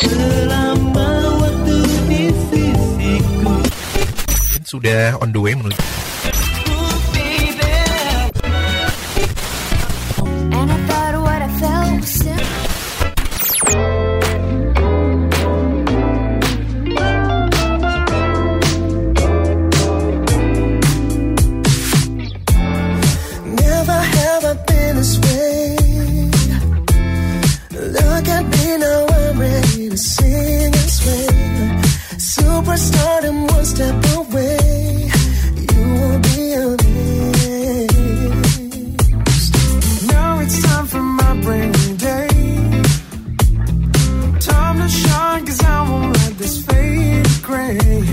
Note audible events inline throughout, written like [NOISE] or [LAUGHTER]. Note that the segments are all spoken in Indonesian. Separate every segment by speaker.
Speaker 1: selama waktu di sisiku
Speaker 2: Sudah on the way menuju.
Speaker 3: Never have I been this way. To sing and sway. Superstardom one step away. You will be. Now it's time for my day. Time to shine, cause I won't let this fade gray.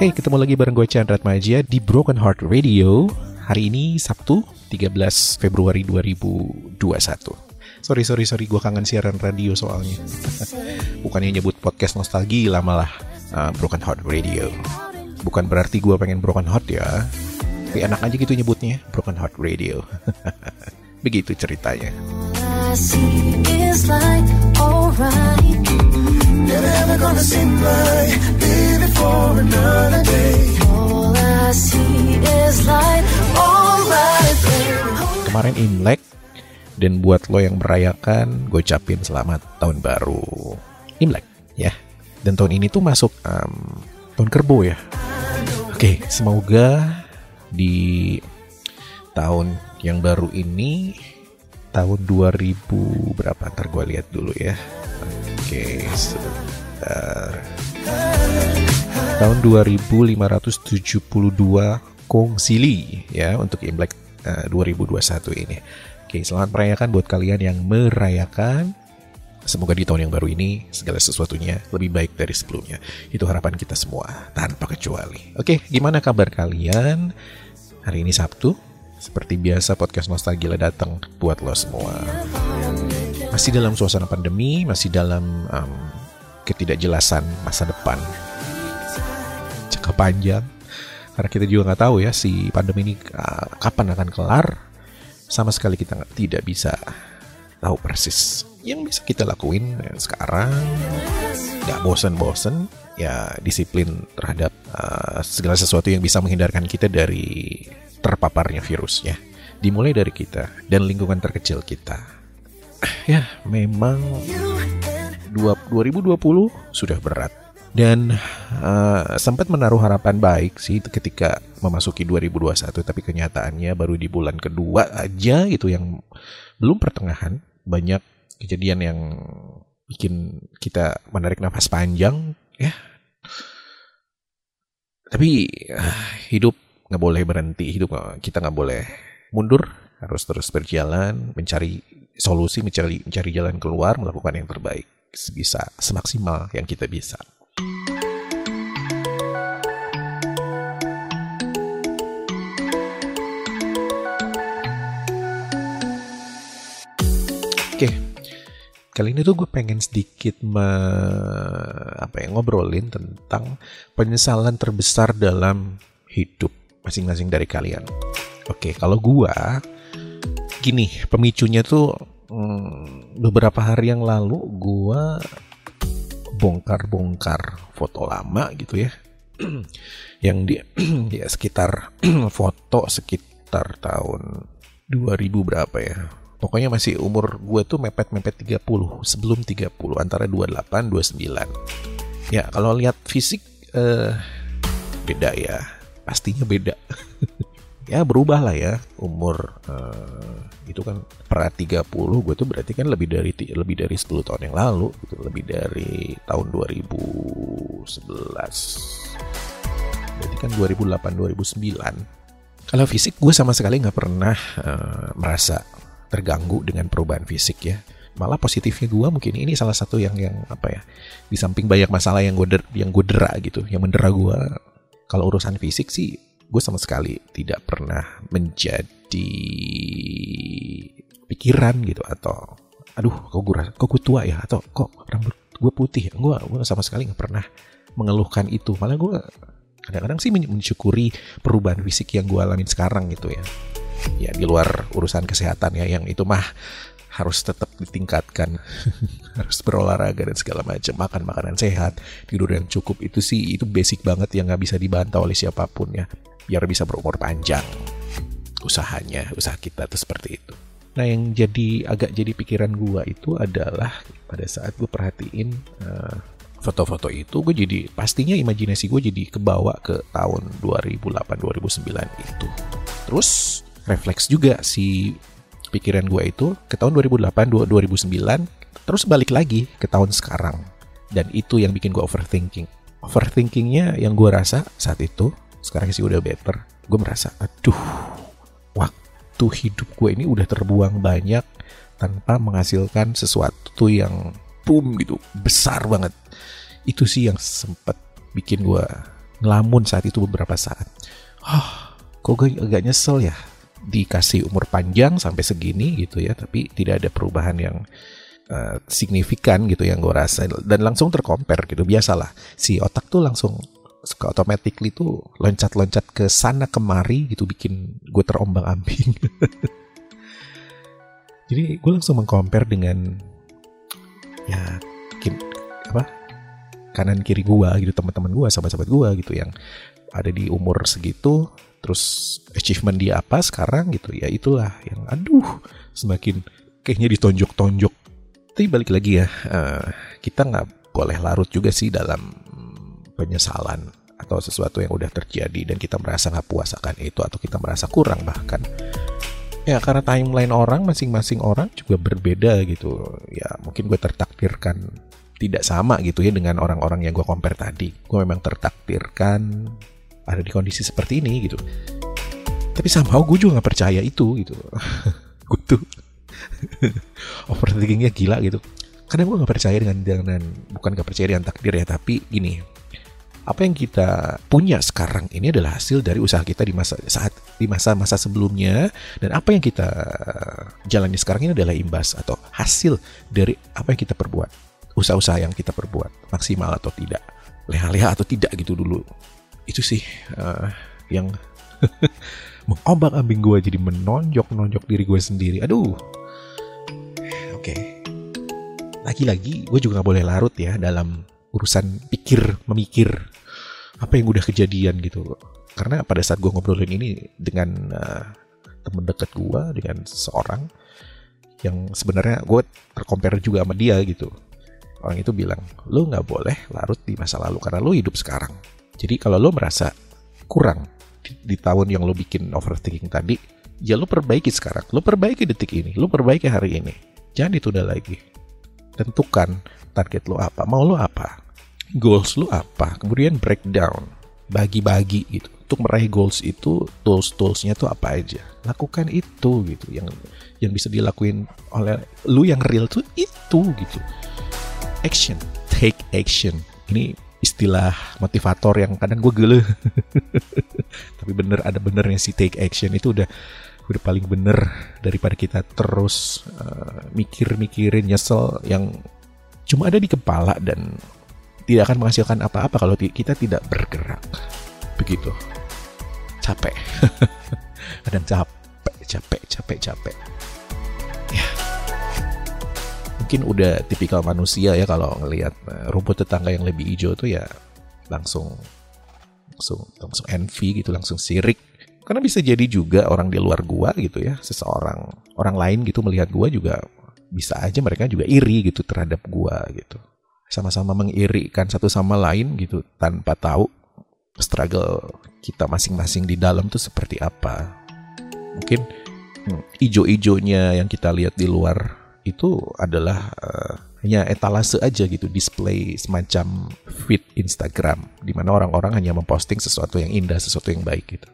Speaker 2: Hey, ketemu lagi bareng gue Chandra Maja di Broken Heart Radio. Hari ini Sabtu 13 Februari 2021. Sorry, sorry, sorry, gue kangen siaran radio soalnya. [LAUGHS] Bukannya nyebut podcast nostalgia malah uh, Broken Heart Radio. Bukan berarti gue pengen Broken Heart ya. Tapi enak aja gitu nyebutnya, Broken Heart Radio. [LAUGHS] Begitu ceritanya.
Speaker 3: Never ever gonna seem like leave it for another day.
Speaker 4: All I see is light, alright, baby.
Speaker 2: Kemarin Imlek dan buat lo yang merayakan, gue ucapin selamat tahun baru Imlek ya. Dan tahun ini tuh masuk em, tahun kerbau ya. Oke, semoga di tahun yang baru ini tahun 2000 berapa ntar gue lihat dulu ya. Oke, sebentar. Tahun 2572 Kongsili ya untuk Imlek eh, 2021 ini. Oke, selamat merayakan buat kalian yang merayakan. Semoga di tahun yang baru ini segala sesuatunya lebih baik dari sebelumnya. Itu harapan kita semua tanpa kecuali. Oke, gimana kabar kalian? Hari ini Sabtu, seperti biasa podcast Nostalgia datang buat lo semua. Masih dalam suasana pandemi, masih dalam em, ketidakjelasan masa depan. Jangka panjang. Karena kita juga nggak tahu ya si pandemi ini uh, kapan akan kelar. Sama sekali kita tidak bisa tahu persis. Yang bisa kita lakuin sekarang nggak bosen-bosen ya disiplin terhadap uh, segala sesuatu yang bisa menghindarkan kita dari terpaparnya virusnya. Dimulai dari kita dan lingkungan terkecil kita. Ya, memang dua- 2020 sudah berat dan eh, sempat menaruh harapan baik sih ketika memasuki 2021 tapi kenyataannya baru di bulan kedua aja gitu yang belum pertengahan banyak kejadian yang bikin kita menarik nafas panjang ya tapi eh, hidup nggak boleh berhenti hidup kita nggak boleh mundur harus terus berjalan mencari solusi mencari mencari jalan keluar melakukan yang terbaik sebisa semaksimal yang kita bisa. Oke, kali ini tuh gue pengen sedikit me, apa ya ngobrolin tentang penyesalan terbesar dalam hidup masing-masing dari kalian. Oke, kalau gue gini pemicunya tuh hmm, beberapa hari yang lalu gue bongkar-bongkar foto lama gitu ya, [CLEARS THROAT] yang di [CLEARS THROAT] ya sekitar [CLEARS THROAT] foto sekitar tahun 2000 berapa ya Pokoknya masih umur gue tuh mepet-mepet 30 Sebelum 30 Antara 28, 29 Ya kalau lihat fisik eh beda ya. Pastinya beda. [LAUGHS] ya berubah lah ya umur eh, itu kan per 30 gue tuh berarti kan lebih dari lebih dari 10 tahun yang lalu gitu lebih dari tahun 2011 berarti kan 2008 2009 kalau fisik gue sama sekali nggak pernah eh, merasa terganggu dengan perubahan fisik ya. Malah positifnya gue mungkin ini salah satu yang yang apa ya di samping banyak masalah yang gue yang gue dera gitu yang mendera gue kalau urusan fisik sih gue sama sekali tidak pernah menjadi pikiran gitu atau aduh kok gue kok gue tua ya? Atau kok rambut gue putih gue gue sama sekali nggak pernah mengeluhkan itu. Malah gue kadang-kadang sih men- mensyukuri perubahan fisik yang gue alamin sekarang gitu ya. Ya di luar urusan kesehatan ya yang itu mah harus tetap ditingkatkan. [LAUGHS] Harus berolahraga dan segala macam. Makan makanan sehat tidur yang cukup. Itu sih itu basic banget yang nggak bisa dibantah oleh siapa pun ya. Biar bisa berumur panjang. Usahanya usaha kita tuh seperti itu. Nah yang jadi agak jadi pikiran gua itu adalah pada saat gue perhatiin eh, foto-foto itu gue jadi pastinya imajinasi gue jadi kebawa ke tahun 2008-2009 itu. Terus refleks juga si pikiran gue itu ke tahun 2008 du- 2009 terus balik lagi ke tahun sekarang. Dan itu yang bikin gue overthinking. Overthinkingnya yang gue rasa saat itu sekarang sih udah better gue merasa aduh waktu hidup gue ini udah terbuang banyak tanpa menghasilkan sesuatu yang boom gitu besar banget. Itu sih yang sempat bikin gue ngelamun saat itu beberapa saat. Ah kok gue agak nyesel ya dikasih umur panjang sampai segini gitu ya tapi tidak ada perubahan yang eh, signifikan gitu yang gue rasa. Dan langsung terkompar gitu biasalah. Si otak tuh langsung suka automatically tuh loncat-loncat ke sana kemari gitu bikin gue terombang ambing. [LAUGHS] Jadi gue langsung mengcompare dengan ya kin- apa kanan kiri gua gitu teman-teman gua sahabat-sahabat gua gitu yang ada di umur segitu terus achievement dia apa sekarang gitu. Ya itulah yang aduh semakin kayaknya ditonjok-tonjok. Tapi balik lagi ya eh, kita nggak boleh larut juga sih dalam penyesalan atau sesuatu yang udah terjadi dan kita merasa nggak puas akan itu atau kita merasa kurang bahkan. Ya karena timeline orang masing-masing orang juga berbeda gitu. Ya mungkin gue tertakdirkan tidak sama gitu ya dengan orang-orang yang gue compare tadi. Gue memang tertakdirkan ada di kondisi seperti ini gitu. Tapi somehow gue juga nggak percaya itu gitu. [LAUGHS] Gue tuh [LAUGHS] overthinkingnya gila gitu. Karena gue nggak percaya dengan dengan bukan nggak percaya dengan takdir ya tapi gini apa yang kita punya sekarang ini adalah hasil dari usaha kita di masa saat di masa-masa sebelumnya dan apa yang kita jalani sekarang ini adalah imbas atau hasil dari apa yang kita perbuat usaha-usaha yang kita perbuat maksimal atau tidak leha-leha atau tidak gitu dulu itu sih eh, yang [LAUGHS] mengombang ambing gue jadi menonjok nonjok diri gue sendiri. Aduh. Oke. Lagi-lagi gue juga nggak boleh larut ya dalam urusan pikir memikir apa yang udah kejadian gitu karena pada saat gue ngobrolin ini dengan eh, temen dekat gue dengan seorang yang sebenarnya gue tercompare juga sama dia gitu. Orang itu bilang lo nggak boleh larut di masa lalu karena lo hidup sekarang jadi kalau lo merasa kurang di, di tahun yang lo bikin overthinking tadi ya lo perbaiki sekarang. Lo perbaiki detik ini lo perbaiki hari ini. Jangan ditunda lagi. Tentukan target lo apa mau lo apa goals lo apa kemudian breakdown bagi-bagi gitu. Untuk meraih goals itu tools toolsnya tuh apa aja. Lakukan itu gitu. Yang yang bisa dilakuin oleh lu yang real tuh itu gitu. Action. Take action. Ini istilah motivator yang kadang gue gele [LAUGHS] tapi bener ada benernya sih take action itu udah udah paling bener daripada kita terus uh, mikir-mikirin nyesel yang cuma ada di kepala dan tidak akan menghasilkan apa-apa kalau kita tidak bergerak. Begitu. Capek. [LAUGHS] Kadang capek capek capek capek mungkin udah tipikal manusia ya kalau ngelihat eh, rumput tetangga yang lebih hijau tuh ya langsung langsung langsung envy gitu langsung sirik karena bisa jadi juga orang di luar gua gitu ya seseorang orang lain gitu melihat gua juga bisa aja mereka juga iri gitu terhadap gua gitu sama-sama mengirikan satu sama lain gitu tanpa tahu struggle kita masing-masing di dalam tuh seperti apa. Mungkin hmm, ijo-ijonya yang kita lihat di luar itu adalah eh, hanya etalase aja gitu, display semacam feed Instagram di mana orang-orang hanya memposting sesuatu yang indah, sesuatu yang baik gitu.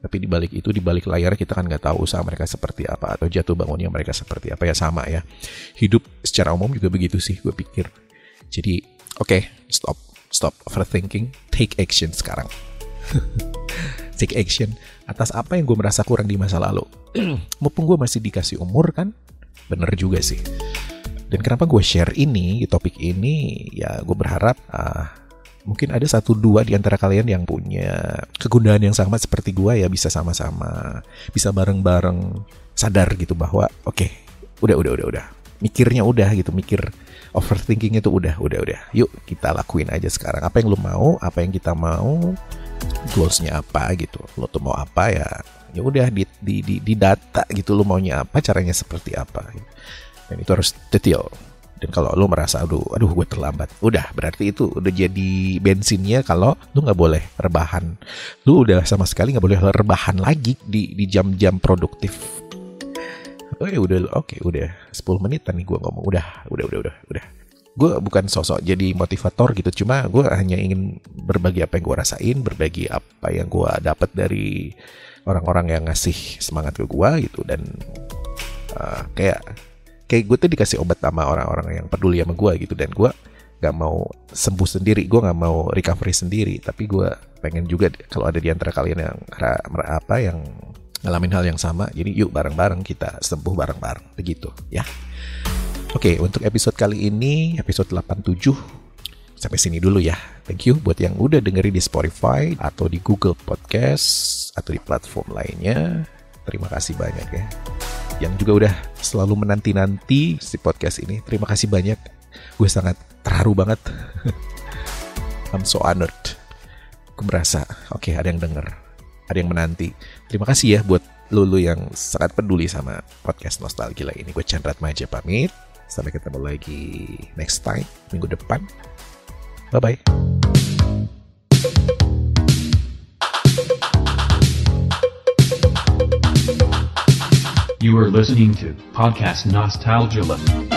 Speaker 2: Tapi di balik itu, di balik layar kita kan nggak tahu usaha mereka seperti apa atau jatuh bangunnya mereka seperti apa ya sama ya. Hidup secara umum juga begitu sih, gue pikir. Jadi, oke, okay, stop, stop overthinking, take action sekarang. [LAUGHS] take action atas apa yang gue merasa kurang di masa lalu. [CLEARS THROAT] Mumpung gue masih dikasih umur kan, bener juga sih. Dan kenapa gue share ini, topik ini, ya gue berharap uh, mungkin ada satu dua di antara kalian yang punya kegundahan yang sama seperti gue ya bisa sama-sama, bisa bareng-bareng sadar gitu bahwa oke, okay, udah udah udah udah, mikirnya udah gitu, mikir overthinking itu udah udah udah. Yuk kita lakuin aja sekarang. Apa yang lo mau apa yang kita mau goalsnya apa gitu. Lo tuh mau apa ya ya udah di, di, di, di data gitu lo maunya apa caranya seperti apa. Dan itu harus detail. Dan kalau lo merasa aduh aduh gue terlambat. Udah berarti itu udah jadi bensinnya kalau lo nggak boleh rebahan. Lo udah sama sekali nggak boleh rebahan lagi di di jam-jam produktif. Oh ya udah oke okay, udah 10 menit nih gue ngomong. Udah udah udah udah udah. Gue bukan sosok jadi motivator gitu cuma gue hanya ingin berbagi apa yang gue rasain berbagi apa yang gue dapat dari orang-orang yang ngasih semangat ke gue gitu dan uh, kayak kayak gue tuh dikasih obat sama orang-orang yang peduli sama gue gitu dan gue gak mau sembuh sendiri gue gak mau recovery sendiri tapi gue pengen juga kalau ada di antara kalian yang apa yang ngalamin hal yang sama. Jadi yuk bareng-bareng kita sembuh bareng-bareng. Begitu ya. Oke, untuk episode kali ini, episode 87, sampai sini dulu ya. Thank you buat yang udah dengerin di Spotify atau di Google Podcast atau di platform lainnya. Terima kasih banyak ya. Yang juga udah selalu menanti-nanti si podcast ini. Terima kasih banyak. Gue sangat terharu banget. [LAUGHS] I'm so honored. Gue merasa, oke okay, ada yang denger ada yang menanti. Terima kasih ya buat lulu yang sangat peduli sama podcast Nostalgia ini. Gue Chandra Maja pamit. Sampai ketemu lagi next time, minggu depan. Bye-bye.
Speaker 5: You are listening to Podcast Nostalgia.